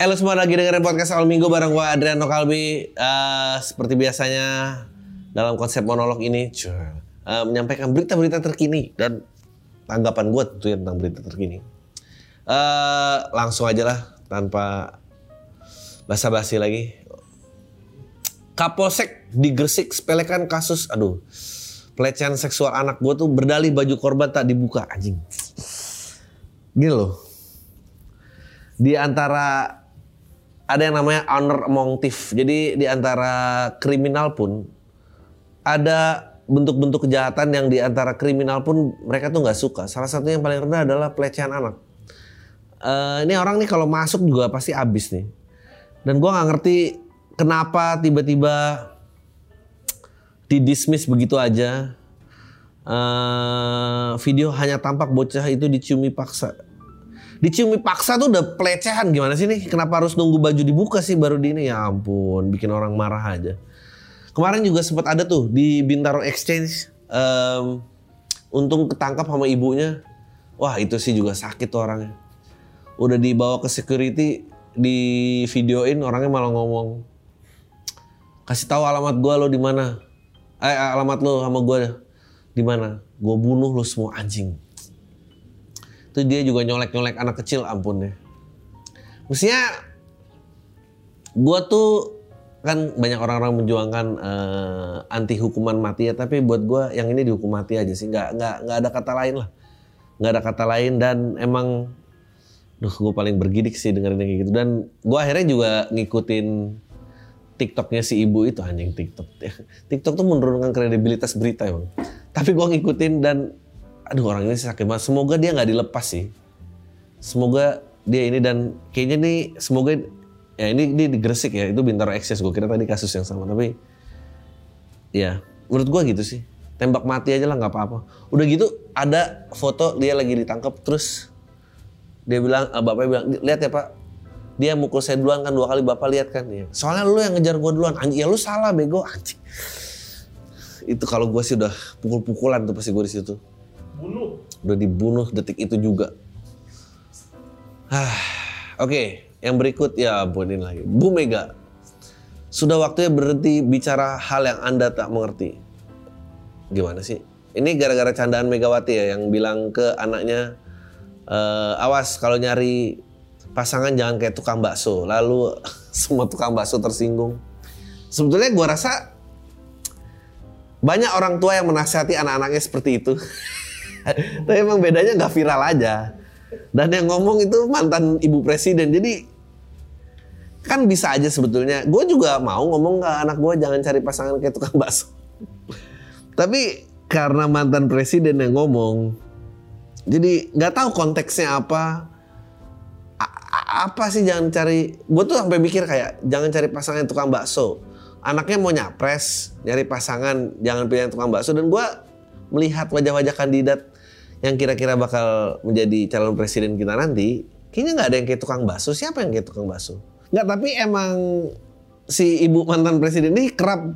Halo semua lagi dengerin podcast awal minggu bareng gue Adriano Kalbi. Uh, Seperti biasanya dalam konsep monolog ini uh, Menyampaikan berita-berita terkini dan tanggapan gue tentunya tentang berita terkini. Uh, Langsung aja lah tanpa basa-basi lagi. Kapolsek di Gresik sepelekan kasus aduh pelecehan seksual anak gue tuh berdalih baju korban tak dibuka anjing. Gini loh. Di antara ada yang namanya honor among thief. Jadi di antara kriminal pun ada bentuk-bentuk kejahatan yang di antara kriminal pun mereka tuh nggak suka. Salah satunya yang paling rendah adalah pelecehan anak. Uh, ini orang nih kalau masuk juga pasti habis nih. Dan gue nggak ngerti kenapa tiba-tiba didismiss begitu aja. Uh, video hanya tampak bocah itu diciumi paksa diciumi paksa tuh udah pelecehan gimana sih nih? Kenapa harus nunggu baju dibuka sih baru di ini? Ya ampun, bikin orang marah aja. Kemarin juga sempat ada tuh di Bintaro Exchange. Um, untung ketangkap sama ibunya. Wah itu sih juga sakit tuh orangnya. Udah dibawa ke security, di videoin orangnya malah ngomong. Kasih tahu alamat gua lo di mana? Eh alamat lo sama gua di mana? Gue bunuh lo semua anjing itu dia juga nyolek-nyolek anak kecil ampun deh. Mestinya gue tuh kan banyak orang-orang menjuangkan uh, anti hukuman mati ya tapi buat gue yang ini dihukum mati aja sih. Nggak nggak nggak ada kata lain lah. Nggak ada kata lain dan emang duh gue paling bergidik sih dengerin kayak gitu. Dan gue akhirnya juga ngikutin TikToknya si ibu itu anjing TikTok. TikTok tuh menurunkan kredibilitas berita emang. Tapi gue ngikutin dan aduh orang ini sakit banget. Semoga dia nggak dilepas sih. Semoga dia ini dan kayaknya nih semoga ya ini di, Gresik ya. Itu Bintaro Excess gue kira tadi kasus yang sama tapi ya menurut gue gitu sih. Tembak mati aja lah nggak apa-apa. Udah gitu ada foto dia lagi ditangkap terus dia bilang uh, bapaknya bilang lihat ya pak. Dia mukul saya duluan kan dua kali bapak lihat kan. Ya. Soalnya lu yang ngejar gue duluan. Anjing ya lu salah bego. Anjing itu kalau gue sih udah pukul-pukulan tuh pasti gue di situ dibunuh. Udah dibunuh detik itu juga. Ah, Oke, okay. yang berikut ya ampunin lagi. Bu Mega, sudah waktunya berhenti bicara hal yang Anda tak mengerti. Gimana sih? Ini gara-gara candaan Megawati ya yang bilang ke anaknya, e, awas kalau nyari pasangan jangan kayak tukang bakso. Lalu semua tukang bakso tersinggung. Sebetulnya gue rasa banyak orang tua yang menasihati anak-anaknya seperti itu. Tapi emang bedanya nggak viral aja. Dan yang ngomong itu mantan ibu presiden. Jadi kan bisa aja sebetulnya. Gue juga mau ngomong ke anak gue jangan cari pasangan kayak tukang bakso. Tapi karena mantan presiden yang ngomong, jadi nggak tahu konteksnya apa. A apa sih jangan cari? Gue tuh sampai mikir kayak jangan cari pasangan tukang bakso. Anaknya mau nyapres, nyari pasangan, jangan pilih yang tukang bakso. Dan gue melihat wajah-wajah kandidat yang kira-kira bakal menjadi calon presiden kita nanti, kayaknya nggak ada yang kayak tukang bakso. Siapa yang kayak tukang bakso? Nggak, tapi emang si ibu mantan presiden ini kerap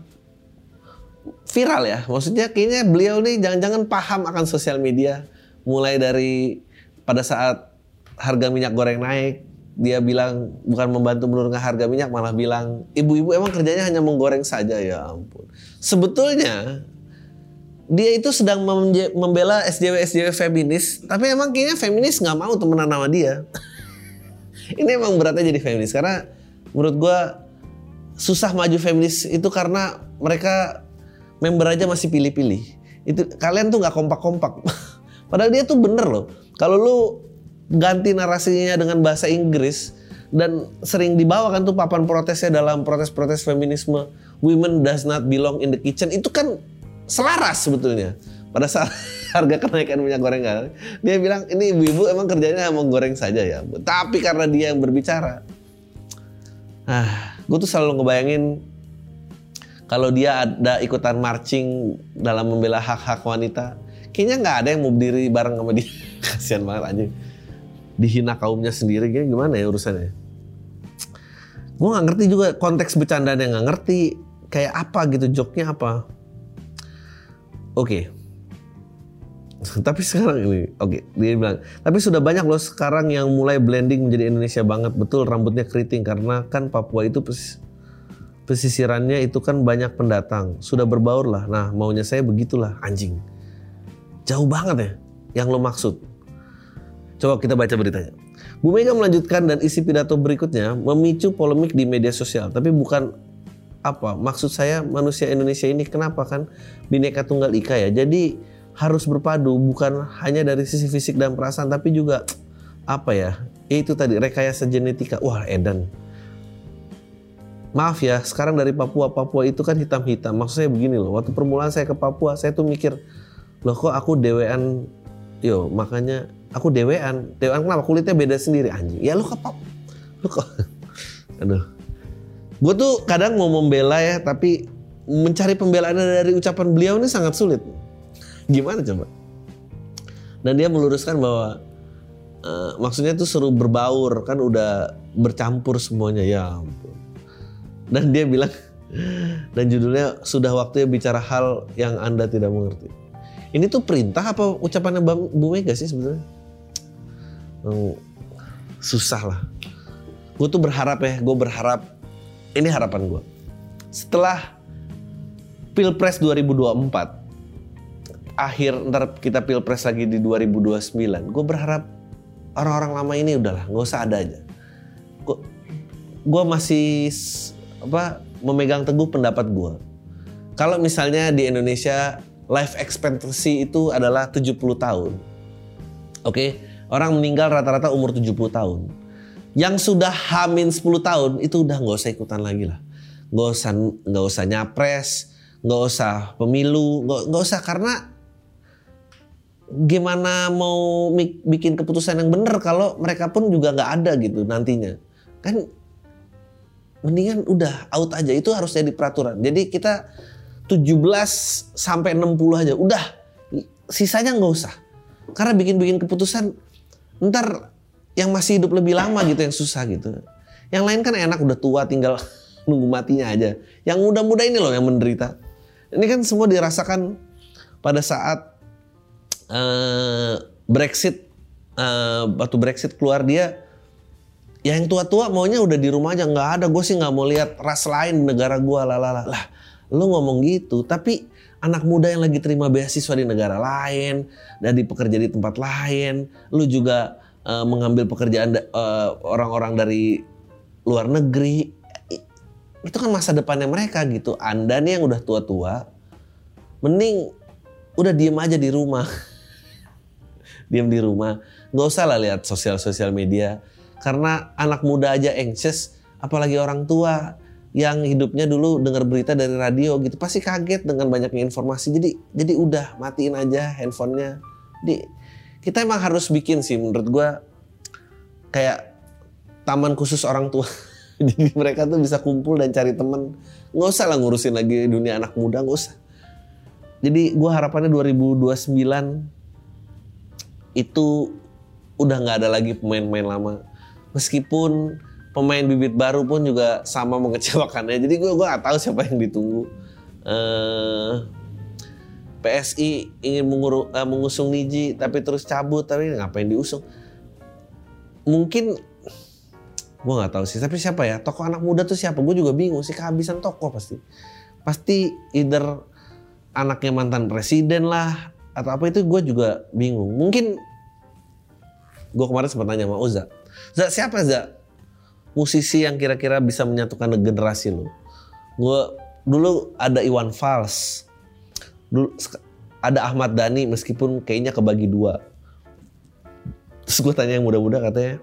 viral ya. Maksudnya kayaknya beliau nih jangan-jangan paham akan sosial media. Mulai dari pada saat harga minyak goreng naik, dia bilang bukan membantu menurunkan harga minyak, malah bilang ibu-ibu emang kerjanya hanya menggoreng saja ya ampun. Sebetulnya dia itu sedang membela SJW SJW feminis, tapi emang kayaknya feminis nggak mau temenan sama dia. Ini emang beratnya jadi feminis karena menurut gue susah maju feminis itu karena mereka member aja masih pilih-pilih. Itu kalian tuh nggak kompak-kompak. Padahal dia tuh bener loh. Kalau lu ganti narasinya dengan bahasa Inggris dan sering dibawakan tuh papan protesnya dalam protes-protes feminisme, women does not belong in the kitchen itu kan selaras sebetulnya pada saat harga kenaikan minyak goreng dia bilang ini ibu-ibu emang kerjanya mau goreng saja ya tapi karena dia yang berbicara ah gue tuh selalu ngebayangin kalau dia ada ikutan marching dalam membela hak-hak wanita, kayaknya nggak ada yang mau berdiri bareng sama dia. Kasihan banget anjing. Dihina kaumnya sendiri, gimana ya urusannya? Gue nggak ngerti juga konteks bercandaan yang nggak ngerti kayak apa gitu, joknya apa. Oke. Okay. tapi sekarang ini, oke, okay, dia bilang, tapi sudah banyak loh sekarang yang mulai blending menjadi Indonesia banget. Betul rambutnya keriting karena kan Papua itu pesisirannya itu kan banyak pendatang. Sudah berbaur lah. Nah maunya saya begitulah anjing. Jauh banget ya yang lo maksud. Coba kita baca beritanya. Bu Mega melanjutkan dan isi pidato berikutnya memicu polemik di media sosial. Tapi bukan apa maksud saya manusia Indonesia ini kenapa kan bineka tunggal ika ya. Jadi harus berpadu bukan hanya dari sisi fisik dan perasaan tapi juga apa ya itu tadi rekayasa genetika wah edan maaf ya, sekarang dari Papua, Papua itu kan hitam-hitam. Maksud saya begini loh, waktu permulaan saya ke Papua, saya tuh mikir, loh kok aku dewean, yo makanya aku dewean. Dewean kenapa? Kulitnya beda sendiri anjing. Ya lu ke Papua, lu kok, aduh. Gue tuh kadang mau membela ya, tapi mencari pembelaan dari ucapan beliau ini sangat sulit. Gimana coba? Dan dia meluruskan bahwa uh, maksudnya tuh seru berbaur kan udah bercampur semuanya ya ampun dan dia bilang dan judulnya sudah waktunya bicara hal yang anda tidak mengerti. Ini tuh perintah apa ucapannya Bu Mega sih sebenarnya? Susah lah. Gue tuh berharap ya, gue berharap ini harapan gue. Setelah Pilpres 2024, akhir ntar kita Pilpres lagi di 2029, gue berharap orang-orang lama ini udahlah, nggak usah ada aja. Gue masih apa memegang teguh pendapat gue. Kalau misalnya di Indonesia life expectancy itu adalah 70 tahun. Oke, okay? orang meninggal rata-rata umur 70 tahun. Yang sudah hamin 10 tahun itu udah nggak usah ikutan lagi lah. Nggak usah nggak usah nyapres, nggak usah pemilu, nggak usah karena gimana mau bikin keputusan yang benar kalau mereka pun juga nggak ada gitu nantinya. Kan mendingan udah out aja itu harus jadi peraturan. Jadi kita 17 sampai 60 aja udah sisanya nggak usah. Karena bikin-bikin keputusan ntar yang masih hidup lebih lama gitu yang susah gitu. Yang lain kan enak udah tua tinggal nunggu matinya aja. Yang muda-muda ini loh yang menderita. Ini kan semua dirasakan pada saat uh, Brexit uh, waktu Brexit keluar dia Ya yang tua-tua maunya udah di rumah aja nggak ada gue sih nggak mau lihat ras lain negara gue lah lah lu ngomong gitu tapi anak muda yang lagi terima beasiswa di negara lain dan di pekerja di tempat lain lu juga uh, mengambil pekerjaan uh, orang-orang dari luar negeri. Itu kan masa depannya mereka gitu. Anda nih yang udah tua-tua mending udah diem aja di rumah. Diem di rumah. Nggak usah lah lihat sosial-sosial media. Karena anak muda aja anxious, apalagi orang tua yang hidupnya dulu dengar berita dari radio gitu pasti kaget dengan banyaknya informasi. Jadi jadi udah matiin aja handphonenya. Di kita emang harus bikin sih menurut gue kayak taman khusus orang tua. Jadi mereka tuh bisa kumpul dan cari temen. Nggak usah lah ngurusin lagi dunia anak muda, nggak usah. Jadi gue harapannya 2029 itu udah nggak ada lagi pemain-pemain lama meskipun pemain bibit baru pun juga sama mengecewakannya. Jadi gue gue gak tahu siapa yang ditunggu. Uh, PSI ingin menguru, uh, mengusung Niji tapi terus cabut tapi ngapain diusung? Mungkin gue nggak tahu sih. Tapi siapa ya? Tokoh anak muda tuh siapa? Gue juga bingung sih kehabisan tokoh pasti. Pasti either anaknya mantan presiden lah atau apa itu gue juga bingung. Mungkin gue kemarin sempat tanya sama Oza Zak siapa Zak? Musisi yang kira-kira bisa menyatukan generasi lu. Gue dulu ada Iwan Fals. Dulu ada Ahmad Dhani meskipun kayaknya kebagi dua. Terus gue tanya yang muda-muda katanya,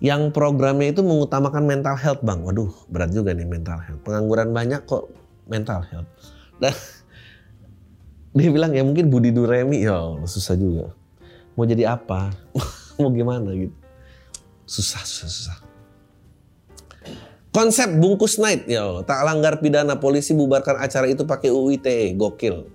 yang programnya itu mengutamakan mental health bang. Waduh berat juga nih mental health. Pengangguran banyak kok mental health. Dan dia bilang ya mungkin Budi Duremi ya susah juga. Mau jadi apa? Mau gimana gitu susah susah susah Konsep bungkus night, yo, tak langgar pidana polisi bubarkan acara itu pakai UU ITE, gokil.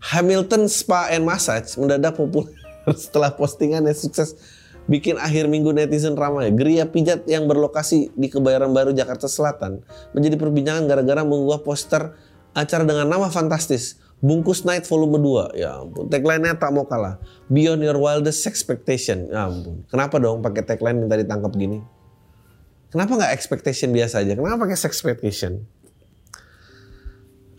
Hamilton Spa and Massage mendadak populer setelah postingannya sukses bikin akhir minggu netizen ramai. Geria pijat yang berlokasi di Kebayoran Baru Jakarta Selatan menjadi perbincangan gara-gara mengunggah poster acara dengan nama fantastis Bungkus Night volume 2. Ya ampun. Tagline-nya tak mau kalah. Beyond your wildest expectation. Ya ampun. Kenapa dong pakai tagline minta ditangkap gini? Kenapa nggak expectation biasa aja? Kenapa pakai expectation?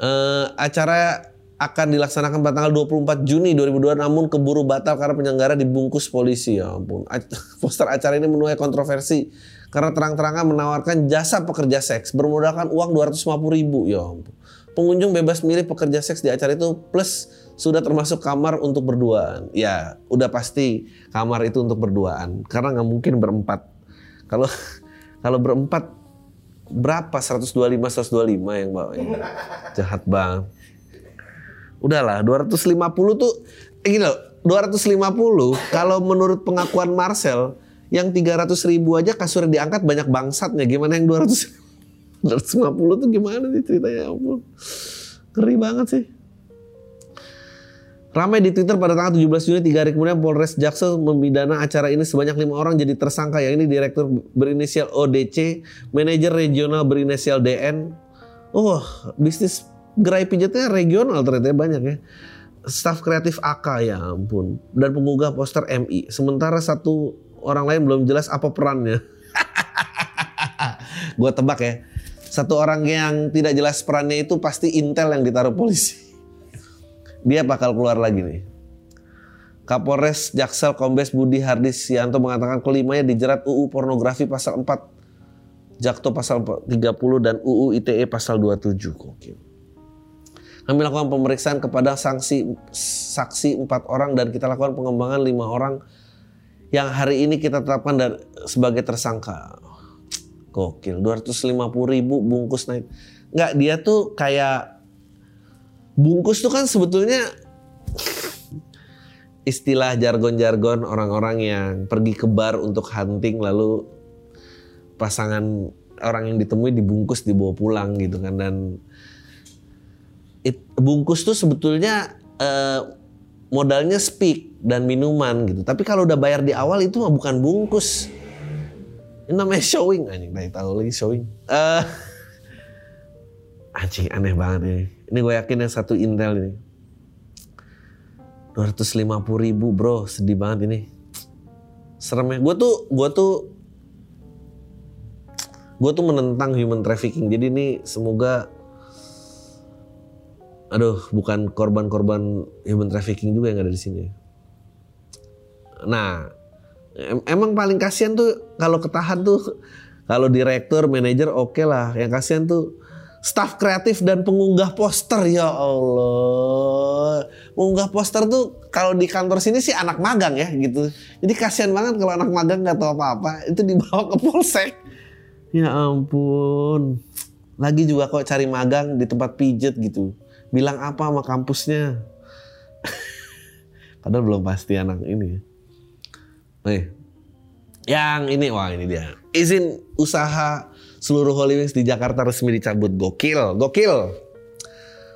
Uh, acara akan dilaksanakan pada tanggal 24 Juni 2002 namun keburu batal karena penyelenggara dibungkus polisi ya ampun. Poster acara ini menuai kontroversi karena terang-terangan menawarkan jasa pekerja seks bermodalkan uang 250 ribu ya ampun. Pengunjung bebas milih pekerja seks di acara itu plus sudah termasuk kamar untuk berduaan. Ya, udah pasti kamar itu untuk berduaan karena nggak mungkin berempat. Kalau kalau berempat berapa 125 125 yang bawa ini. Jahat banget. Udahlah 250 tuh eh, gini loh, 250 kalau menurut pengakuan Marcel yang 300 ribu aja kasurnya diangkat banyak bangsatnya gimana yang 200 250 tuh gimana sih ceritanya ya ampun. Ngeri banget sih. Ramai di Twitter pada tanggal 17 Juni tiga hari kemudian Polres Jaksel memidana acara ini sebanyak lima orang jadi tersangka yang ini direktur berinisial ODC, manajer regional berinisial DN. Oh, bisnis gerai pijatnya regional ternyata banyak ya. Staf kreatif AK ya ampun dan penggugah poster MI. Sementara satu orang lain belum jelas apa perannya. Gue tebak ya satu orang yang tidak jelas perannya itu pasti intel yang ditaruh polisi. Dia bakal keluar lagi nih. Kapolres Jaksel Kombes Budi Hardis Sianto mengatakan kelimanya dijerat UU pornografi pasal 4, Jakto pasal 30 dan UU ITE pasal 27. Oke. Kami lakukan pemeriksaan kepada sanksi saksi empat orang dan kita lakukan pengembangan lima orang yang hari ini kita tetapkan dan sebagai tersangka. Gokil, 250 ribu bungkus naik. Nggak, dia tuh kayak bungkus tuh kan sebetulnya istilah jargon-jargon orang-orang yang pergi ke bar untuk hunting lalu pasangan orang yang ditemui dibungkus dibawa pulang gitu kan. Dan it, bungkus tuh sebetulnya uh, modalnya speak dan minuman gitu. Tapi kalau udah bayar di awal itu mah bukan bungkus. Ini namanya showing anjing, tahu lagi showing. Uh, anjing aneh banget ini. Ini gue yakin yang satu Intel ini. 250 ribu bro, sedih banget ini. Serem ya. Gue tuh, gue tuh, gue tuh menentang human trafficking. Jadi ini semoga, aduh, bukan korban-korban human trafficking juga yang ada di sini. Nah, emang paling kasihan tuh kalau ketahan tuh kalau direktur, manajer oke okay lah. Yang kasihan tuh staff kreatif dan pengunggah poster ya Allah. Mengunggah poster tuh kalau di kantor sini sih anak magang ya gitu. Jadi kasihan banget kalau anak magang nggak tahu apa-apa itu dibawa ke polsek. Ya ampun. Lagi juga kok cari magang di tempat pijet gitu. Bilang apa sama kampusnya. Padahal belum pasti anak ini. Nih. Yang ini, wah ini dia. Izin usaha seluruh Holy Wings di Jakarta resmi dicabut. Gokil, gokil.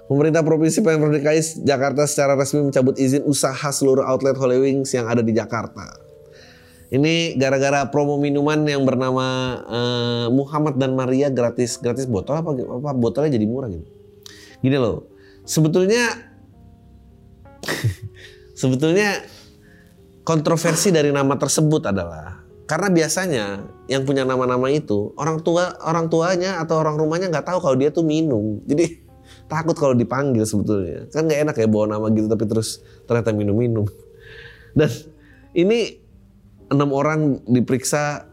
Pemerintah Provinsi Pemprov DKI Jakarta secara resmi mencabut izin usaha seluruh outlet Holy Wings yang ada di Jakarta. Ini gara-gara promo minuman yang bernama uh, Muhammad dan Maria gratis gratis botol apa apa botolnya jadi murah gitu. Gini loh. Sebetulnya sebetulnya kontroversi dari nama tersebut adalah karena biasanya yang punya nama-nama itu orang tua orang tuanya atau orang rumahnya nggak tahu kalau dia tuh minum. Jadi takut kalau dipanggil sebetulnya. Kan nggak enak ya bawa nama gitu tapi terus ternyata minum-minum. Dan ini enam orang diperiksa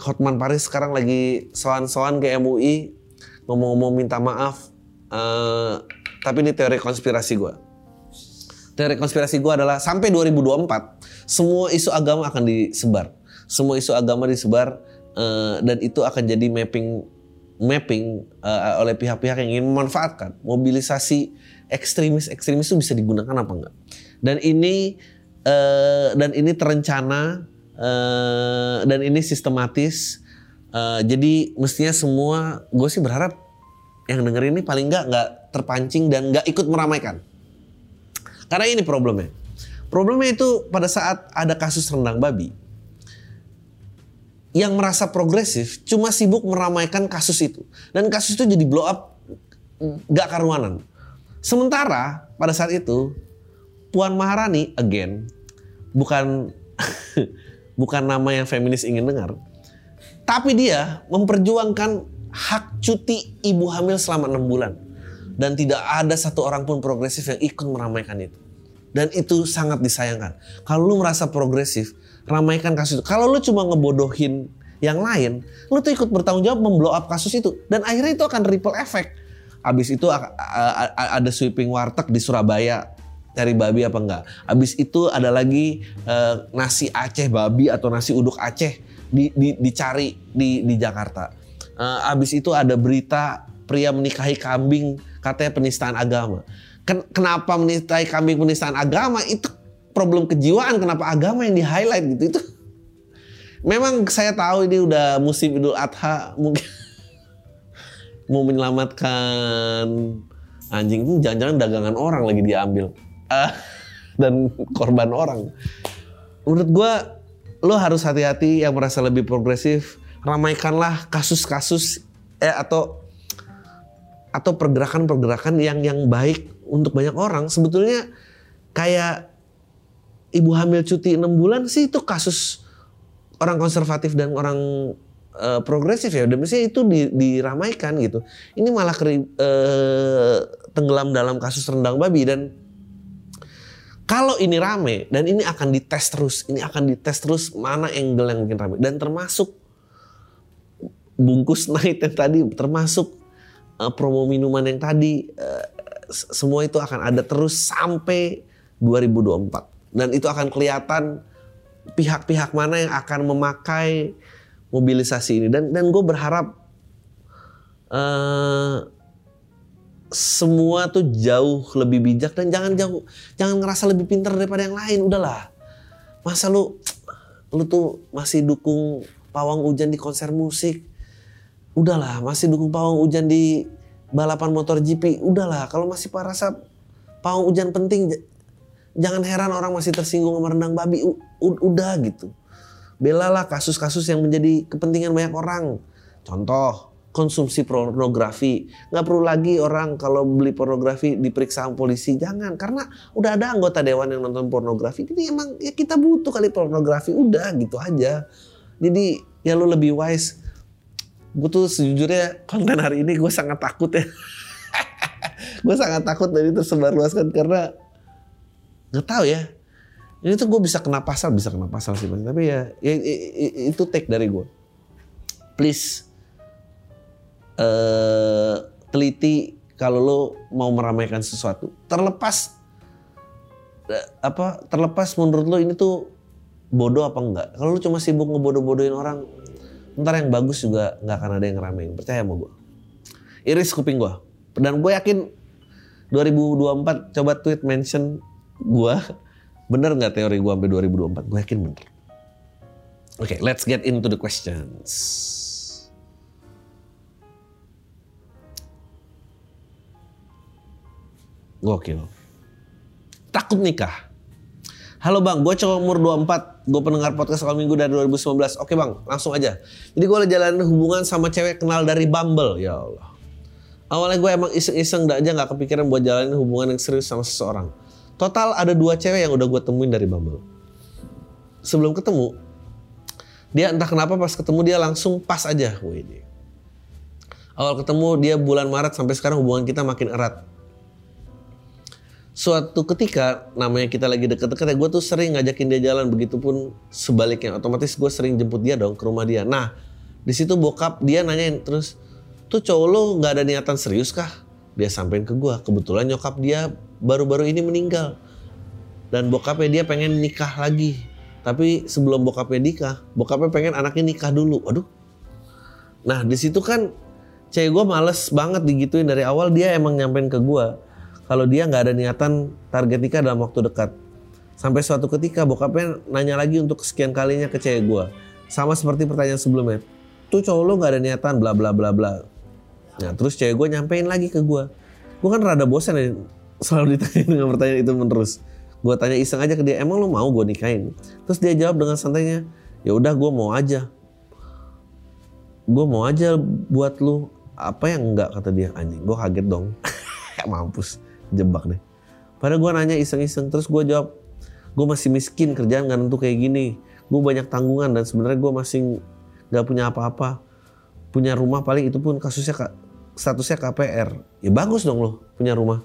Hotman Paris sekarang lagi soan-soan ke MUI ngomong-ngomong minta maaf. Uh, tapi ini teori konspirasi gue teori konspirasi gue adalah sampai 2024 semua isu agama akan disebar. Semua isu agama disebar uh, dan itu akan jadi mapping mapping uh, oleh pihak-pihak yang ingin memanfaatkan mobilisasi ekstremis ekstremis itu bisa digunakan apa enggak. Dan ini uh, dan ini terencana uh, dan ini sistematis Uh, jadi mestinya semua gue sih berharap yang denger ini paling nggak nggak terpancing dan nggak ikut meramaikan. Karena ini problemnya. Problemnya itu pada saat ada kasus rendang babi, yang merasa progresif cuma sibuk meramaikan kasus itu dan kasus itu jadi blow up gak karuanan. Sementara pada saat itu Puan Maharani again bukan bukan nama yang feminis ingin dengar, tapi dia memperjuangkan hak cuti ibu hamil selama enam bulan. Dan tidak ada satu orang pun progresif yang ikut meramaikan itu. Dan itu sangat disayangkan. Kalau lu merasa progresif, ramaikan kasus itu. Kalau lu cuma ngebodohin yang lain, lu tuh ikut bertanggung jawab memblow up kasus itu. Dan akhirnya itu akan ripple effect. Abis itu ada sweeping warteg di Surabaya cari babi apa enggak. Abis itu ada lagi uh, nasi Aceh babi atau nasi uduk Aceh di, di, dicari di, di Jakarta. Uh, abis itu ada berita pria menikahi kambing katanya penistaan agama. Ken, kenapa menikahi kambing penistaan agama itu problem kejiwaan kenapa agama yang di highlight gitu itu. Memang saya tahu ini udah musim Idul Adha mungkin mau menyelamatkan anjing itu jangan-jangan dagangan orang lagi diambil uh, dan korban orang. Menurut gue lo harus hati-hati yang merasa lebih progresif ramaikanlah kasus-kasus eh atau atau pergerakan-pergerakan yang yang baik untuk banyak orang sebetulnya kayak ibu hamil cuti enam bulan sih itu kasus orang konservatif dan orang uh, progresif ya. Udah mestinya itu di, diramaikan gitu. Ini malah keri, uh, tenggelam dalam kasus rendang babi. Dan kalau ini rame dan ini akan dites terus, ini akan dites terus mana angle yang mungkin rame. Dan termasuk bungkus night yang tadi, termasuk uh, promo minuman yang tadi, uh, semua itu akan ada terus sampai 2024 dan itu akan kelihatan pihak-pihak mana yang akan memakai mobilisasi ini. Dan dan gue berharap uh, semua tuh jauh lebih bijak dan jangan jauh jangan ngerasa lebih pintar daripada yang lain. Udahlah. Masa lu lu tuh masih dukung pawang hujan di konser musik? Udahlah masih dukung pawang hujan di balapan motor GP udahlah kalau masih rasa pawang hujan penting jangan heran orang masih tersinggung sama rendang babi udah gitu belalah kasus-kasus yang menjadi kepentingan banyak orang contoh konsumsi pornografi. Nggak perlu lagi orang kalau beli pornografi diperiksa sama polisi. Jangan. Karena udah ada anggota dewan yang nonton pornografi. Jadi emang ya kita butuh kali pornografi. Udah gitu aja. Jadi ya lu lebih wise. Gue tuh sejujurnya konten hari ini gue sangat takut ya. gue sangat takut dari tersebar luaskan karena nggak tahu ya. Ini tuh gue bisa kena pasal, bisa kena pasal sih. Tapi ya, ya itu take dari gue. Please uh, teliti kalau lo mau meramaikan sesuatu. Terlepas uh, apa? Terlepas menurut lo ini tuh bodoh apa enggak? Kalau lo cuma sibuk ngebodoh-bodohin orang, ntar yang bagus juga nggak akan ada yang ngeramein. Percaya sama gue. Iris kuping gue. Dan gue yakin 2024 coba tweet mention gue bener nggak teori gue sampai 2024? Gue yakin bener. Oke, okay, let's get into the questions. Gokil. Takut nikah. Halo bang, gue cowok umur 24, gue pendengar podcast awal minggu dari 2019. Oke bang, langsung aja. Jadi gue jalanin hubungan sama cewek kenal dari Bumble, ya Allah. Awalnya gue emang iseng-iseng aja gak kepikiran buat jalanin hubungan yang serius sama seseorang. Total ada dua cewek yang udah gue temuin dari Bumble. Sebelum ketemu, dia entah kenapa pas ketemu dia langsung pas aja. Wih, Awal ketemu dia bulan Maret sampai sekarang hubungan kita makin erat. Suatu ketika namanya kita lagi deket-deket ya gue tuh sering ngajakin dia jalan. Begitupun sebaliknya otomatis gue sering jemput dia dong ke rumah dia. Nah di situ bokap dia nanyain terus tuh cowok lo nggak ada niatan serius kah? Dia sampein ke gue kebetulan nyokap dia baru-baru ini meninggal. Dan bokapnya dia pengen nikah lagi. Tapi sebelum bokapnya nikah bokapnya pengen anaknya nikah dulu. Aduh nah di situ kan cewek gue males banget digituin. Dari awal dia emang nyampein ke gue kalau dia nggak ada niatan target nikah dalam waktu dekat. Sampai suatu ketika bokapnya nanya lagi untuk sekian kalinya ke cewek gue. Sama seperti pertanyaan sebelumnya. tuh cowok lo nggak ada niatan bla bla bla bla. Nah terus cewek gue nyampein lagi ke gue gue kan rada bosan ya selalu ditanya dengan pertanyaan itu menerus. Gue tanya iseng aja ke dia emang lo mau gue nikahin? Terus dia jawab dengan santainya ya udah gue mau aja. Gue mau aja buat lu. Apa yang enggak? kata dia. Anjing gue kaget dong. Mampus jebak deh. Padahal gue nanya iseng-iseng terus gue jawab gue masih miskin kerjaan nggak tentu kayak gini. Gue banyak tanggungan dan sebenarnya gue masih nggak punya apa-apa. Punya rumah paling itu pun kasusnya statusnya KPR ya bagus dong lo punya rumah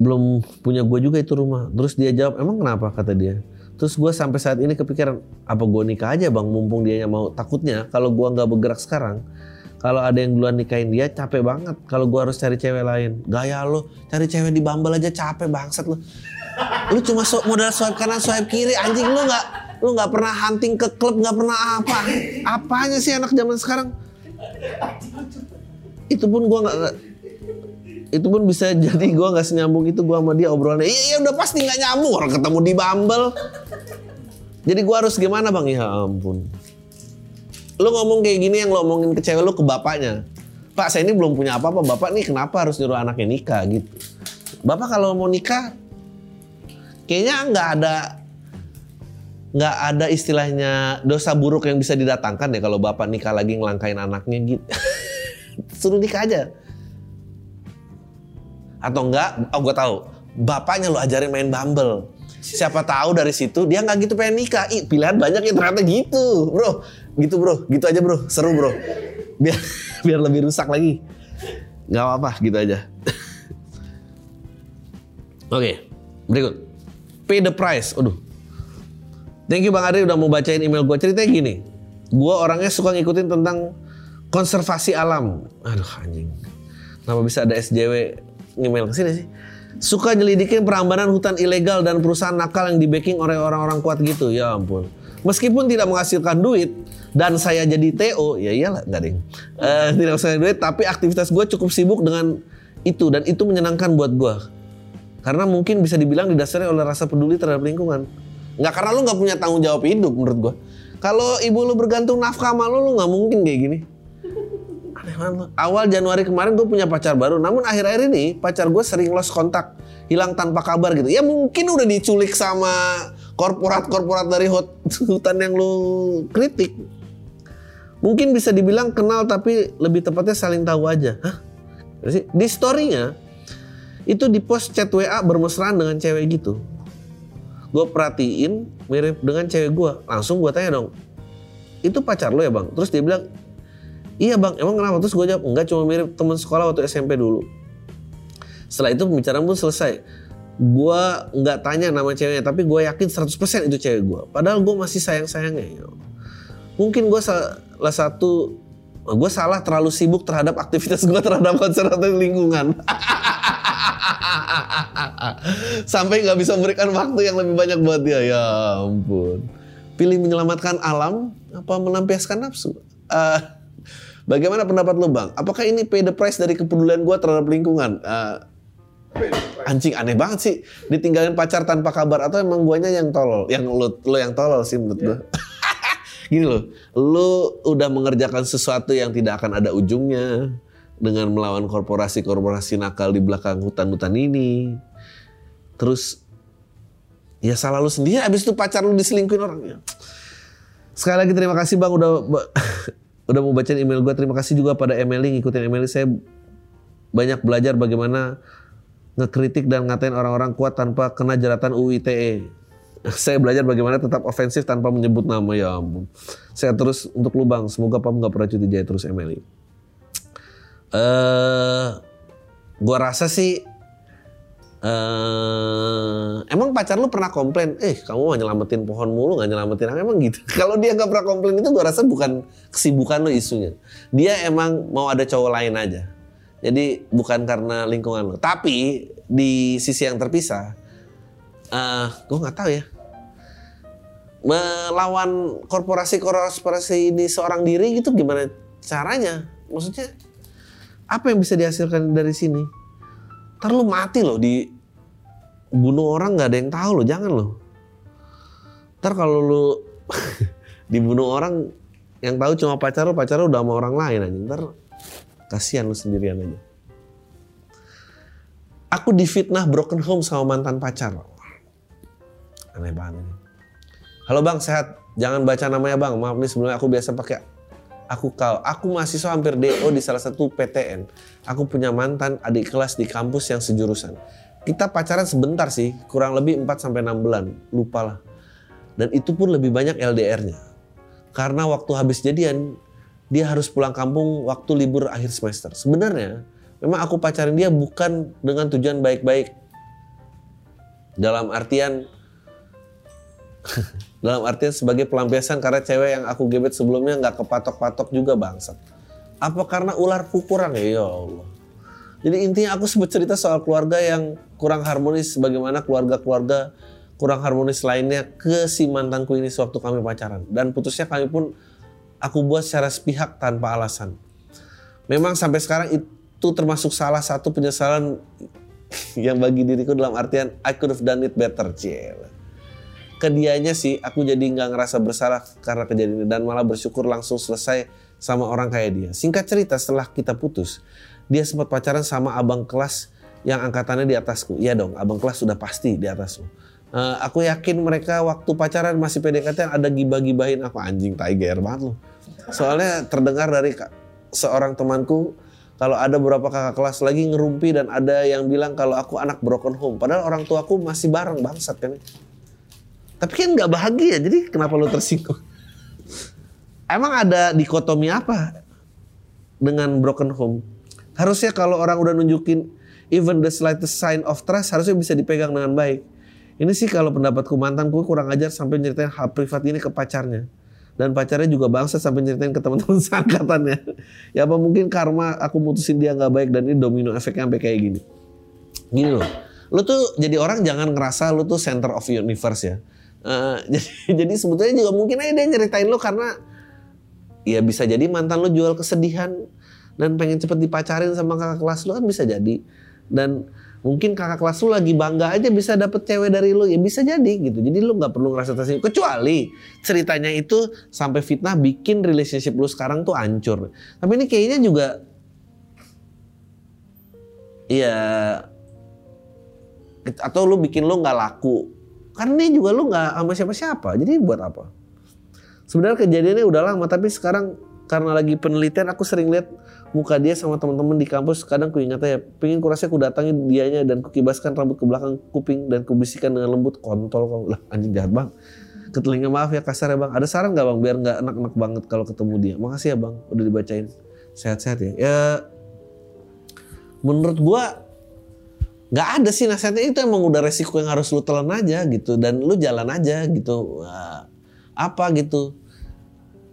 belum punya gue juga itu rumah. Terus dia jawab, emang kenapa kata dia. Terus gue sampai saat ini kepikiran, apa gue nikah aja bang, mumpung dia mau. Takutnya kalau gue nggak bergerak sekarang, kalau ada yang duluan nikahin dia capek banget. Kalau gue harus cari cewek lain, gaya lo, cari cewek di Bumble aja capek bangsat lo. Lu cuma so, modal swipe kanan swipe kiri, anjing lu nggak lu nggak pernah hunting ke klub nggak pernah apa apanya sih anak zaman sekarang itu pun gue nggak itu pun bisa jadi gue nggak senyambung itu gue sama dia obrolannya iya, iya udah pasti nggak nyambung orang ketemu di Bumble. Jadi gue harus gimana bang? Ya ampun. Lu ngomong kayak gini yang lo omongin ke cewek lu ke bapaknya. Pak saya ini belum punya apa-apa bapak nih kenapa harus nyuruh anaknya nikah? Gitu. Bapak kalau mau nikah kayaknya nggak ada nggak ada istilahnya dosa buruk yang bisa didatangkan ya kalau bapak nikah lagi ngelangkain anaknya gitu. Suruh nikah aja atau enggak oh gue tahu. Bapaknya lo ajarin main Bumble. Siapa tahu dari situ dia nggak gitu pengen nikah. Ih, pilihan banyak ya ternyata gitu bro. Gitu bro. Gitu aja bro. Seru bro. Biar biar lebih rusak lagi. Nggak apa-apa gitu aja. Oke berikut. Pay the price. Aduh. Thank you bang Adri udah mau bacain email gue ceritanya gini. Gue orangnya suka ngikutin tentang konservasi alam. Aduh anjing. Kenapa bisa ada SJW email ke sini sih. Suka nyelidikin perambanan hutan ilegal dan perusahaan nakal yang di-backing oleh orang-orang kuat gitu. Ya ampun. Meskipun tidak menghasilkan duit dan saya jadi TO, ya iyalah nggak ding. Uh, tidak menghasilkan duit, tapi aktivitas gue cukup sibuk dengan itu dan itu menyenangkan buat gue. Karena mungkin bisa dibilang didasari oleh rasa peduli terhadap lingkungan. Nggak karena lu nggak punya tanggung jawab hidup menurut gue. Kalau ibu lu bergantung nafkah sama lu, lu nggak mungkin kayak gini. Awal Januari kemarin gue punya pacar baru, namun akhir-akhir ini pacar gue sering lost kontak, hilang tanpa kabar gitu. Ya mungkin udah diculik sama korporat-korporat dari hutan yang lu kritik. Mungkin bisa dibilang kenal tapi lebih tepatnya saling tahu aja. Hah? Di storynya itu di post chat WA bermesraan dengan cewek gitu. Gue perhatiin mirip dengan cewek gue. Langsung gue tanya dong, itu pacar lo ya bang? Terus dia bilang, Iya bang, emang kenapa? Terus gue jawab, enggak cuma mirip teman sekolah waktu SMP dulu. Setelah itu pembicaraan pun selesai. Gue nggak tanya nama ceweknya, tapi gue yakin 100% itu cewek gue. Padahal gue masih sayang-sayangnya. Mungkin gue salah satu, gue salah terlalu sibuk terhadap aktivitas gue terhadap konservasi lingkungan. Sampai nggak bisa memberikan waktu yang lebih banyak buat dia. Ya ampun. Pilih menyelamatkan alam apa melampiaskan nafsu? Uh, Bagaimana pendapat lo bang? Apakah ini pay the price dari kepedulian gue terhadap lingkungan? Uh, anjing aneh banget sih ditinggalin pacar tanpa kabar atau emang guanya yang tolol yang lo lo yang tolol sih menurut gue yeah. gini loh lo udah mengerjakan sesuatu yang tidak akan ada ujungnya dengan melawan korporasi-korporasi nakal di belakang hutan-hutan ini terus ya salah lo sendiri abis itu pacar lo diselingkuhin orang ya. sekali lagi terima kasih bang udah udah mau bacain email gue. Terima kasih juga pada Emily ngikutin Emily. Saya banyak belajar bagaimana ngekritik dan ngatain orang-orang kuat tanpa kena jeratan UITE. Saya belajar bagaimana tetap ofensif tanpa menyebut nama ya ampun. Saya terus untuk lubang. Semoga Pam nggak pernah cuti jaya terus Emily. Eh, uh, gua rasa sih eh emang pacar lu pernah komplain, eh kamu mau nyelamatin pohon mulu nggak nyelamatin aku emang gitu. Kalau dia nggak pernah komplain itu gue rasa bukan kesibukan lu isunya. Dia emang mau ada cowok lain aja. Jadi bukan karena lingkungan lu. Tapi di sisi yang terpisah, eh gue nggak tahu ya. Melawan korporasi-korporasi ini seorang diri gitu gimana caranya? Maksudnya apa yang bisa dihasilkan dari sini? Ntar lu mati loh di bunuh orang nggak ada yang tahu loh, jangan loh. Ntar kalau lu dibunuh orang yang tahu cuma pacar lu, pacar lu udah sama orang lain aja. Ntar kasihan lu sendirian aja. Aku difitnah broken home sama mantan pacar. Aneh banget ini. Halo bang, sehat. Jangan baca namanya bang. Maaf nih sebelumnya aku biasa pakai aku kau. Aku mahasiswa hampir DO di salah satu PTN. Aku punya mantan adik kelas di kampus yang sejurusan. Kita pacaran sebentar sih, kurang lebih 4 sampai 6 bulan. Lupa lah. Dan itu pun lebih banyak LDR-nya. Karena waktu habis jadian, dia harus pulang kampung waktu libur akhir semester. Sebenarnya, memang aku pacarin dia bukan dengan tujuan baik-baik. Dalam artian dalam artian sebagai pelampiasan karena cewek yang aku gebet sebelumnya nggak kepatok-patok juga bangsat. Apa karena ular kukuran ya? Ya Allah. Jadi intinya aku sebut cerita soal keluarga yang kurang harmonis sebagaimana keluarga-keluarga kurang harmonis lainnya ke si mantanku ini sewaktu kami pacaran. Dan putusnya kami pun aku buat secara sepihak tanpa alasan. Memang sampai sekarang itu termasuk salah satu penyesalan yang bagi diriku dalam artian I could have done it better. Cile ke dianya sih aku jadi nggak ngerasa bersalah karena kejadian dan malah bersyukur langsung selesai sama orang kayak dia. Singkat cerita setelah kita putus, dia sempat pacaran sama abang kelas yang angkatannya di atasku. Iya dong, abang kelas sudah pasti di atasku. Uh, aku yakin mereka waktu pacaran masih PDKT ada gibah-gibahin aku anjing tiger banget loh. Soalnya terdengar dari seorang temanku kalau ada beberapa kakak kelas lagi ngerumpi dan ada yang bilang kalau aku anak broken home. Padahal orang tuaku masih bareng bangsat kan. Tapi kan nggak bahagia, jadi kenapa lo tersinggung? Emang ada dikotomi apa dengan broken home? Harusnya kalau orang udah nunjukin even the slightest sign of trust harusnya bisa dipegang dengan baik. Ini sih kalau pendapatku mantanku kurang ajar sampai nyeritain hal privat ini ke pacarnya. Dan pacarnya juga bangsa sampai nyeritain ke teman-teman seangkatannya. ya apa mungkin karma aku mutusin dia nggak baik dan ini domino efeknya sampai kayak gini. Gini loh. Lu tuh jadi orang jangan ngerasa lu tuh center of universe ya Uh, jadi, jadi sebetulnya juga mungkin aja dia nyeritain lo karena ya bisa jadi mantan lo jual kesedihan dan pengen cepet dipacarin sama kakak kelas lo kan bisa jadi. Dan mungkin kakak kelas lo lagi bangga aja bisa dapet cewek dari lo ya bisa jadi gitu. Jadi lo nggak perlu ngerasa tersinggung kecuali ceritanya itu sampai fitnah bikin relationship lo sekarang tuh hancur. Tapi ini kayaknya juga ya atau lo bikin lo nggak laku karena ini juga lu nggak sama siapa-siapa. Jadi buat apa? Sebenarnya kejadiannya udah lama tapi sekarang karena lagi penelitian aku sering lihat muka dia sama teman-teman di kampus. Kadang ku ingat ya pengen kurasa ku datangi dianya dan ku kibaskan rambut ke belakang kuping dan ku bisikan dengan lembut kontol. Kau lah anjing jahat bang ke telinga maaf ya kasar ya bang. Ada saran nggak bang biar nggak enak-enak banget kalau ketemu dia? Makasih ya bang udah dibacain. Sehat-sehat ya. Ya menurut gua nggak ada sih nasihatnya itu emang udah resiko yang harus lu telan aja gitu dan lu jalan aja gitu Wah, apa gitu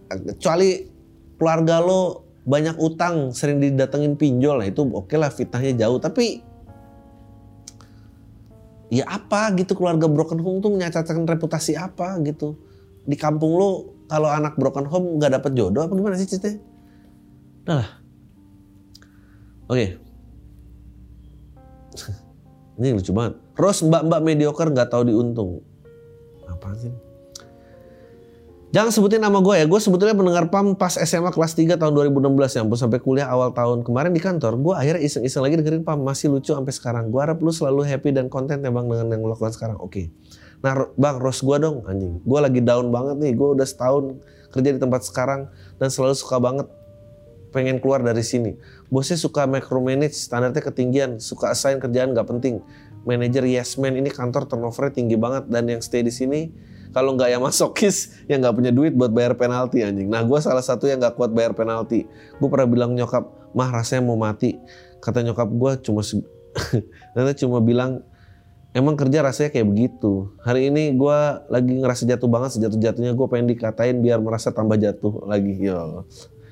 kecuali keluarga lo banyak utang sering didatengin pinjol nah itu oke okay lah fitnahnya jauh tapi ya apa gitu keluarga broken home tuh menyacatkan reputasi apa gitu di kampung lo kalau anak broken home nggak dapet jodoh apa gimana sih ceritanya? Lah. Oke. Okay. Ini lucu banget. Ros mbak-mbak mediocre nggak tahu diuntung. Apa sih? Jangan sebutin nama gue ya. Gue sebetulnya mendengar PAM pas SMA kelas 3 tahun 2016 ya ampun sampai kuliah awal tahun kemarin di kantor. Gue akhirnya iseng-iseng lagi dengerin PAM masih lucu sampai sekarang. Gue harap lu selalu happy dan konten ya bang dengan yang lo lakukan sekarang. Oke. Nah bang Ros gue dong anjing. Gue lagi down banget nih. Gue udah setahun kerja di tempat sekarang dan selalu suka banget pengen keluar dari sini. Bosnya suka micromanage, standarnya ketinggian, suka assign kerjaan gak penting. Manajer yes man ini kantor turnovernya tinggi banget dan yang stay di sini kalau nggak yang masokis yang nggak punya duit buat bayar penalti anjing. Nah gue salah satu yang nggak kuat bayar penalti. Gue pernah bilang nyokap, mah rasanya mau mati. Kata nyokap gue cuma ternyata cuma bilang emang kerja rasanya kayak begitu. Hari ini gue lagi ngerasa jatuh banget sejatuh jatuhnya gue pengen dikatain biar merasa tambah jatuh lagi. Ya,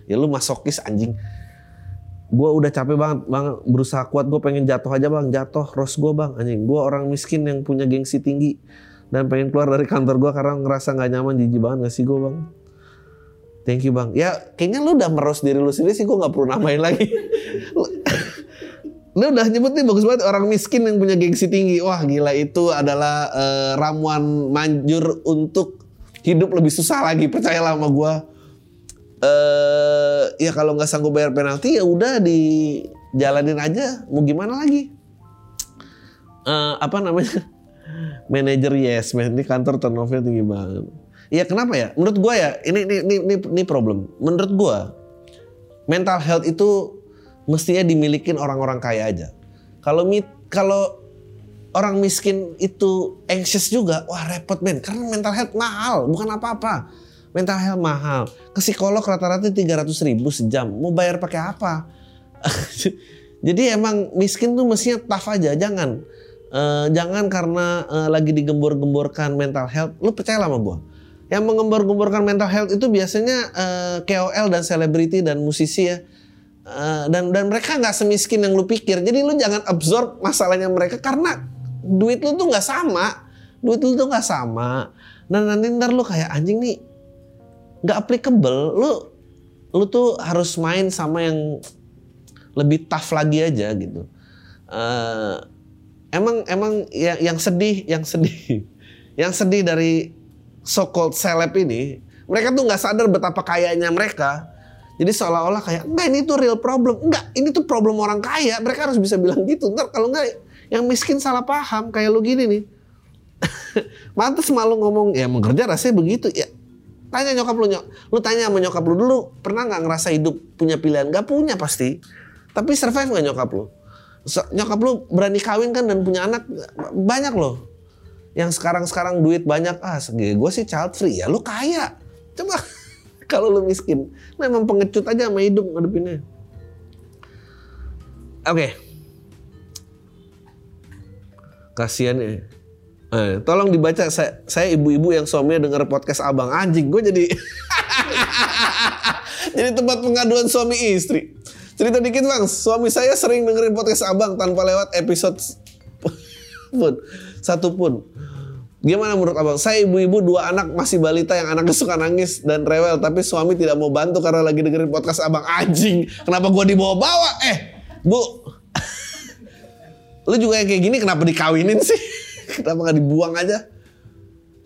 ya lu masokis anjing. Gue udah capek banget, banget berusaha kuat. Gue pengen jatuh aja bang, jatuh. Ros gue bang, anjing. Gue orang miskin yang punya gengsi tinggi dan pengen keluar dari kantor gue karena ngerasa nggak nyaman, jijik banget gak sih gue bang. Thank you bang. Ya kayaknya lu udah meros diri lu sendiri sih gue nggak perlu namain lagi. lu udah nyebut nih bagus banget orang miskin yang punya gengsi tinggi. Wah gila itu adalah uh, ramuan manjur untuk hidup lebih susah lagi. Percayalah sama gue. Uh, ya kalau nggak sanggup bayar penalti ya udah dijalanin aja. Mau gimana lagi? Uh, apa namanya? Manager yes man. Ini kantor turnover tinggi banget. Iya kenapa ya? Menurut gue ya ini ini ini ini problem. Menurut gue mental health itu mestinya dimiliki orang-orang kaya aja. Kalau kalau orang miskin itu anxious juga, wah repot men. Karena mental health mahal, bukan apa-apa. Mental health mahal. Ke psikolog rata-rata 300 ribu sejam. Mau bayar pakai apa? Jadi emang miskin tuh mestinya tough aja, jangan. Uh, jangan karena uh, lagi digembor-gemborkan mental health, lu percaya sama gue yang mengembor-gemborkan mental health itu biasanya uh, eh, KOL dan selebriti dan musisi ya. Uh, dan dan mereka nggak semiskin yang lu pikir. Jadi lu jangan absorb masalahnya mereka karena duit lu tuh nggak sama. Duit lu tuh nggak sama. Dan nanti ntar lu kayak anjing nih nggak applicable. Lu lu tuh harus main sama yang lebih tough lagi aja gitu. Uh, emang emang yang yang sedih, yang sedih, yang sedih dari so called seleb ini, mereka tuh nggak sadar betapa kayanya mereka. Jadi seolah-olah kayak, enggak ini tuh real problem. Enggak, ini tuh problem orang kaya. Mereka harus bisa bilang gitu. Ntar kalau enggak, yang miskin salah paham. Kayak lu gini nih. Mantas malu ngomong, ya mau kerja rasanya begitu. Ya tanya nyokap lu, nyok. lu tanya sama nyokap lu dulu, pernah nggak ngerasa hidup punya pilihan? Gak punya pasti. Tapi survive nggak nyokap lu? So, nyokap lu berani kawin kan dan punya anak banyak loh yang sekarang-sekarang duit banyak ah gue sih child free ya lu kaya coba kalau lu miskin memang pengecut aja sama hidup ngadepinnya oke okay. kasihan ya eh, tolong dibaca saya ibu-ibu yang suaminya denger podcast abang anjing gue jadi jadi tempat pengaduan suami istri cerita dikit bang suami saya sering dengerin podcast abang tanpa lewat episode pun satu pun Gimana menurut abang? Saya ibu-ibu dua anak masih balita yang anaknya suka nangis dan rewel, tapi suami tidak mau bantu karena lagi dengerin podcast abang anjing. Kenapa gue dibawa-bawa? Eh, bu, lu juga yang kayak gini kenapa dikawinin sih? Kenapa nggak dibuang aja?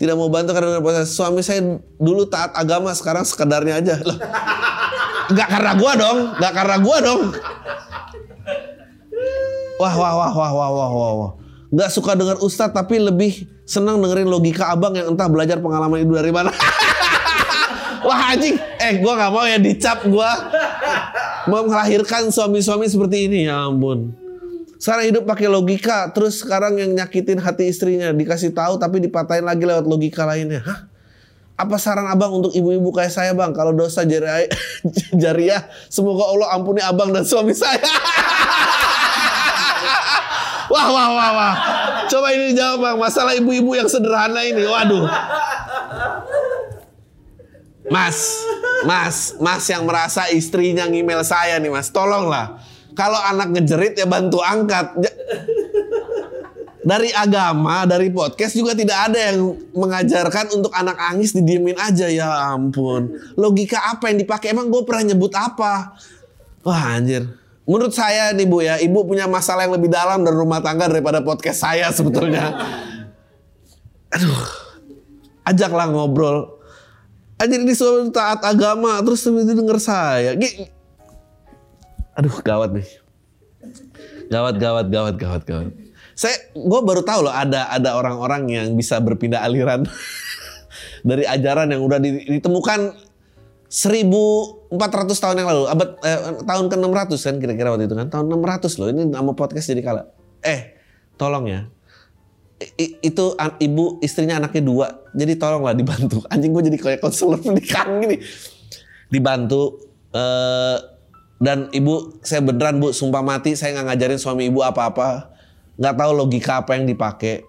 Tidak mau bantu karena podcast. Suami saya dulu taat agama, sekarang sekedarnya aja. Loh, gak karena gue dong, gak karena gue dong. Wah, wah, wah, wah, wah, wah, wah, wah. Gak suka dengar ustadz tapi lebih senang dengerin logika abang yang entah belajar pengalaman itu dari mana. Wah anjing, eh gue nggak mau ya dicap gue melahirkan suami-suami seperti ini ya ampun. Sekarang hidup pakai logika, terus sekarang yang nyakitin hati istrinya dikasih tahu tapi dipatahin lagi lewat logika lainnya. Hah? Apa saran abang untuk ibu-ibu kayak saya bang? Kalau dosa jariah, jariah, semoga Allah ampuni abang dan suami saya. wah, wah, wah, wah. Coba ini jawab bang, masalah ibu-ibu yang sederhana ini. Waduh. Mas, mas, mas yang merasa istrinya ngemail saya nih mas, tolonglah. Kalau anak ngejerit ya bantu angkat. Dari agama, dari podcast juga tidak ada yang mengajarkan untuk anak angis didiemin aja ya ampun. Logika apa yang dipakai? Emang gue pernah nyebut apa? Wah anjir. Menurut saya nih Bu ya, Ibu punya masalah yang lebih dalam dari rumah tangga daripada podcast saya sebetulnya. Aduh, ajaklah ngobrol. Anjir ini suami taat agama, terus itu denger saya. Aduh, gawat nih. Gawat, gawat, gawat, gawat, gawat. Saya, gue baru tahu loh ada ada orang-orang yang bisa berpindah aliran dari ajaran yang udah ditemukan 1400 tahun yang lalu, abad eh, tahun ke-600 kan kira-kira waktu itu kan. Tahun 600 loh. Ini nama podcast jadi kala. Eh, tolong ya. I, itu an, ibu istrinya anaknya dua. Jadi tolonglah dibantu. Anjing gue jadi kayak konselor pernikahan gini. Dibantu eh, dan ibu saya beneran bu sumpah mati saya nggak ngajarin suami ibu apa-apa nggak tahu logika apa yang dipakai.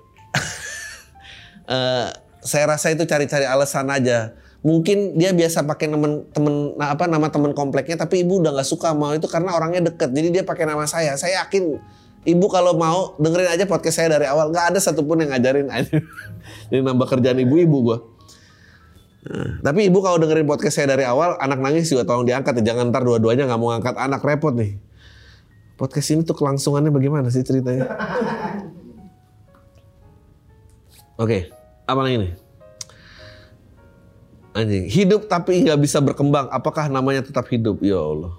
Eh, saya rasa itu cari-cari alasan aja. Mungkin dia biasa pakai temen temen nah, apa nama temen kompleknya, tapi ibu udah nggak suka mau itu karena orangnya deket. Jadi dia pakai nama saya. Saya yakin ibu kalau mau dengerin aja podcast saya dari awal. nggak ada satupun yang ngajarin aja. Ini nambah kerjaan ibu-ibu gua. Tapi ibu kalau dengerin podcast saya dari awal, anak nangis juga tolong diangkat ya. Jangan ntar dua-duanya nggak mau ngangkat anak repot nih. Podcast ini tuh kelangsungannya bagaimana sih ceritanya? Oke, apa lagi nih? Anjing, hidup tapi nggak bisa berkembang. Apakah namanya tetap hidup? Ya Allah.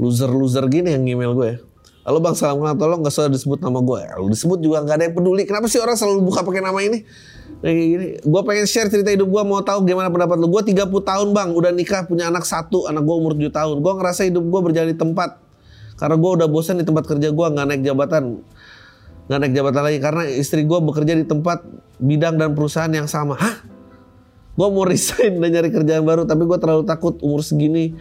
Loser-loser gini yang email gue. Halo bang, salam kenal. Tolong nggak usah disebut nama gue. Ya, disebut juga nggak ada yang peduli. Kenapa sih orang selalu buka pakai nama ini? Gini. Gue pengen share cerita hidup gue. Mau tahu gimana pendapat lu? Gue 30 tahun bang, udah nikah, punya anak satu. Anak gue umur 7 tahun. Gue ngerasa hidup gue berjalan di tempat. Karena gue udah bosan di tempat kerja gue nggak naik jabatan nggak naik jabatan lagi karena istri gue bekerja di tempat bidang dan perusahaan yang sama. Hah? Gue mau resign dan nyari kerjaan baru, tapi gue terlalu takut umur segini.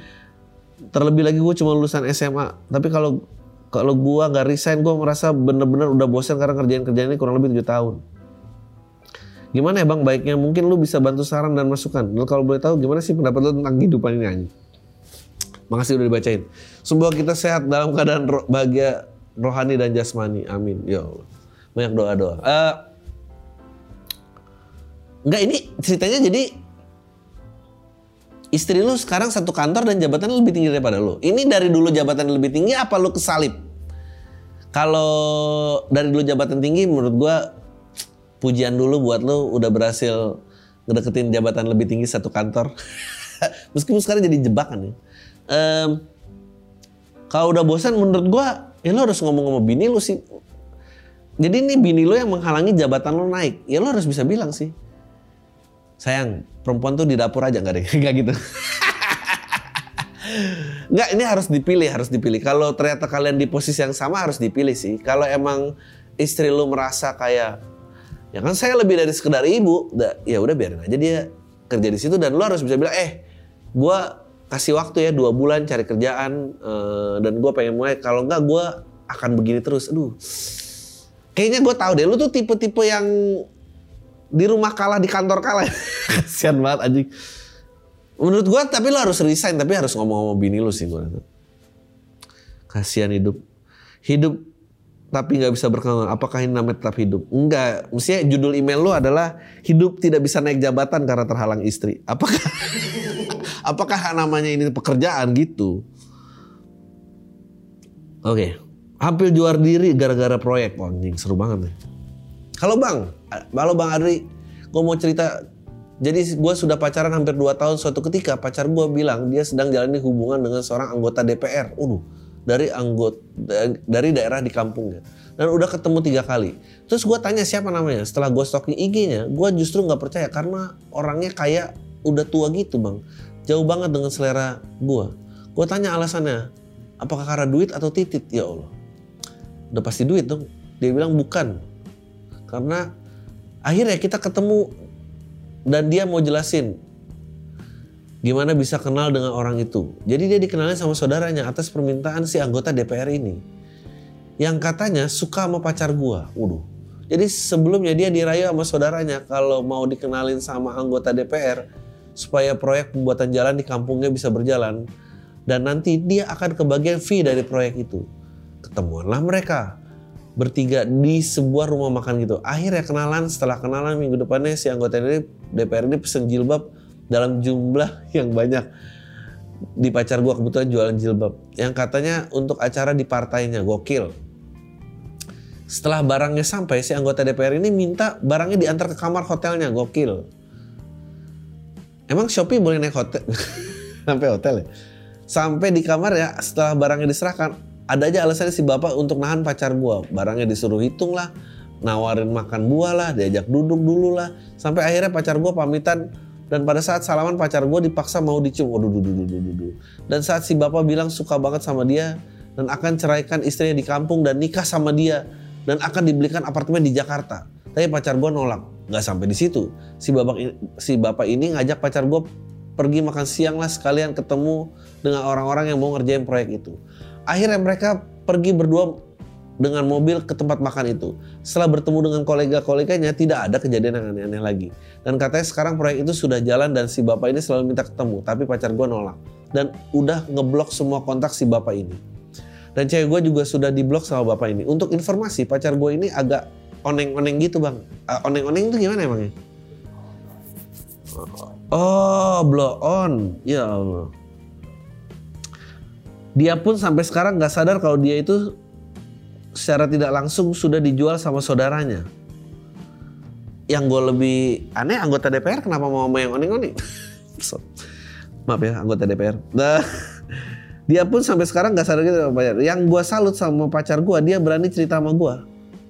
Terlebih lagi gue cuma lulusan SMA. Tapi kalau kalau gue nggak resign, gue merasa bener-bener udah bosan karena kerjaan kerjaan ini kurang lebih tujuh tahun. Gimana ya bang baiknya? Mungkin lu bisa bantu saran dan masukan. Lu kalau boleh tahu gimana sih pendapat lu tentang kehidupan ini anjing? Makasih udah dibacain. Semoga kita sehat dalam keadaan ro- bahagia rohani dan jasmani. Amin. Ya Allah. Banyak doa-doa. Eh, Enggak ini ceritanya jadi istri lu sekarang satu kantor dan jabatan lebih tinggi daripada lu. Ini dari dulu jabatan lebih tinggi apa lu kesalip? Kalau dari dulu jabatan tinggi menurut gua pujian dulu buat lu udah berhasil ngedeketin jabatan lebih tinggi satu kantor. Meskipun sekarang jadi jebakan ya. Em, kalau udah bosan menurut gua ya lu harus ngomong sama bini lu sih. Jadi ini bini lu yang menghalangi jabatan lu naik. Ya lu harus bisa bilang sih sayang perempuan tuh di dapur aja nggak deh nggak gitu nggak ini harus dipilih harus dipilih kalau ternyata kalian di posisi yang sama harus dipilih sih kalau emang istri lu merasa kayak ya kan saya lebih dari sekedar ibu. Ya udah biarin aja dia kerja di situ dan lu harus bisa bilang eh gua kasih waktu ya dua bulan cari kerjaan eh, dan gua pengen mulai. Kalau nggak gua akan begini terus. Aduh. Kayaknya gue tahu deh lu tuh tipe-tipe yang di rumah kalah di kantor kalah. Kasian banget anjing. Menurut gua tapi lo harus resign tapi harus ngomong sama bini lu sih gua rasa. kasihan hidup. Hidup tapi nggak bisa berkembang. Apakah ini namanya tetap hidup? Enggak. Mestinya judul email lu adalah hidup tidak bisa naik jabatan karena terhalang istri. Apakah apakah namanya ini pekerjaan gitu? Oke. Hampir juara diri gara-gara proyek. Anjing seru banget nih. Halo bang, halo bang Adri, gue mau cerita. Jadi gue sudah pacaran hampir 2 tahun. Suatu ketika pacar gue bilang dia sedang jalani hubungan dengan seorang anggota DPR. Udah dari anggota dari daerah di kampungnya. Dan udah ketemu tiga kali. Terus gue tanya siapa namanya. Setelah gue stalking IG-nya, gue justru nggak percaya karena orangnya kayak udah tua gitu bang. Jauh banget dengan selera gue. Gue tanya alasannya, apakah karena duit atau titit? Ya Allah, udah pasti duit dong. Dia bilang bukan, karena akhirnya kita ketemu dan dia mau jelasin gimana bisa kenal dengan orang itu. Jadi dia dikenalin sama saudaranya atas permintaan si anggota DPR ini. Yang katanya suka sama pacar gua. Waduh. Jadi sebelumnya dia dirayu sama saudaranya kalau mau dikenalin sama anggota DPR supaya proyek pembuatan jalan di kampungnya bisa berjalan dan nanti dia akan kebagian fee dari proyek itu. Ketemuanlah mereka bertiga di sebuah rumah makan gitu. Akhirnya kenalan, setelah kenalan minggu depannya si anggota DPR ini pesen jilbab dalam jumlah yang banyak. Di pacar gua kebetulan jualan jilbab. Yang katanya untuk acara di partainya, gokil. Setelah barangnya sampai, si anggota DPR ini minta barangnya diantar ke kamar hotelnya, gokil. Emang Shopee boleh naik hotel? sampai hotel ya? Sampai di kamar ya, setelah barangnya diserahkan, ada aja alasannya si bapak untuk nahan pacar gua. Barangnya disuruh hitung lah, nawarin makan buah lah, diajak duduk dulu lah. Sampai akhirnya pacar gua pamitan dan pada saat salaman pacar gua dipaksa mau dicium. Waduh, duh, duh, duh, duh, duh. Dan saat si bapak bilang suka banget sama dia dan akan ceraikan istrinya di kampung dan nikah sama dia dan akan dibelikan apartemen di Jakarta. Tapi pacar gua nolak. Nggak sampai di situ. Si bapak si bapak ini ngajak pacar gua pergi makan siang lah sekalian ketemu dengan orang-orang yang mau ngerjain proyek itu. Akhirnya mereka pergi berdua dengan mobil ke tempat makan itu. Setelah bertemu dengan kolega-koleganya tidak ada kejadian yang aneh-aneh lagi. Dan katanya sekarang proyek itu sudah jalan dan si bapak ini selalu minta ketemu. Tapi pacar gue nolak. Dan udah ngeblok semua kontak si bapak ini. Dan cewek gue juga sudah diblok sama bapak ini. Untuk informasi pacar gue ini agak oneng-oneng gitu bang. Uh, oneng-oneng itu gimana emangnya? Oh, blow on. Ya Allah. Dia pun sampai sekarang nggak sadar kalau dia itu secara tidak langsung sudah dijual sama saudaranya. Yang gue lebih aneh anggota DPR kenapa mau sama yang oning-oning? so, maaf ya anggota DPR. Nah, dia pun sampai sekarang nggak sadar gitu sama pacar. Yang gue salut sama pacar gue, dia berani cerita sama gue.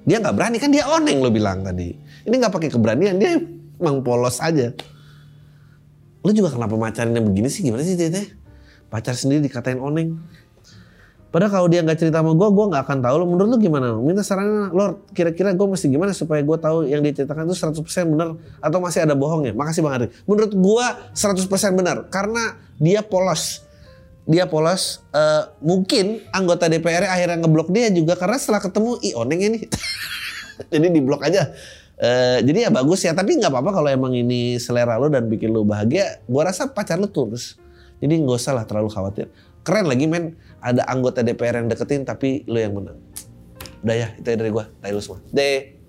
Dia nggak berani kan dia oneng lo bilang tadi. Ini nggak pakai keberanian, dia emang polos aja. Lu juga kenapa pacarinnya begini sih? Gimana sih Tete? Pacar sendiri dikatain oneng. Padahal kalau dia nggak cerita sama gue, gue nggak akan tahu. Lo menurut lu gimana? Minta sarannya, Lord. Kira-kira gue mesti gimana supaya gue tahu yang diceritakan itu 100% benar atau masih ada bohongnya? Makasih Bang Adri. Menurut gue 100% benar karena dia polos. Dia polos. Uh, mungkin anggota DPR akhirnya ngeblok dia juga karena setelah ketemu, ih oneng ini. Jadi diblok aja. Uh, jadi ya bagus ya, tapi nggak apa-apa kalau emang ini selera lo dan bikin lo bahagia. Gue rasa pacar lo tulus. Jadi nggak usah lah terlalu khawatir. Keren lagi men, ada anggota DPR yang deketin tapi lo yang menang. Udah ya, itu dari gue. Tai lu semua. Deh.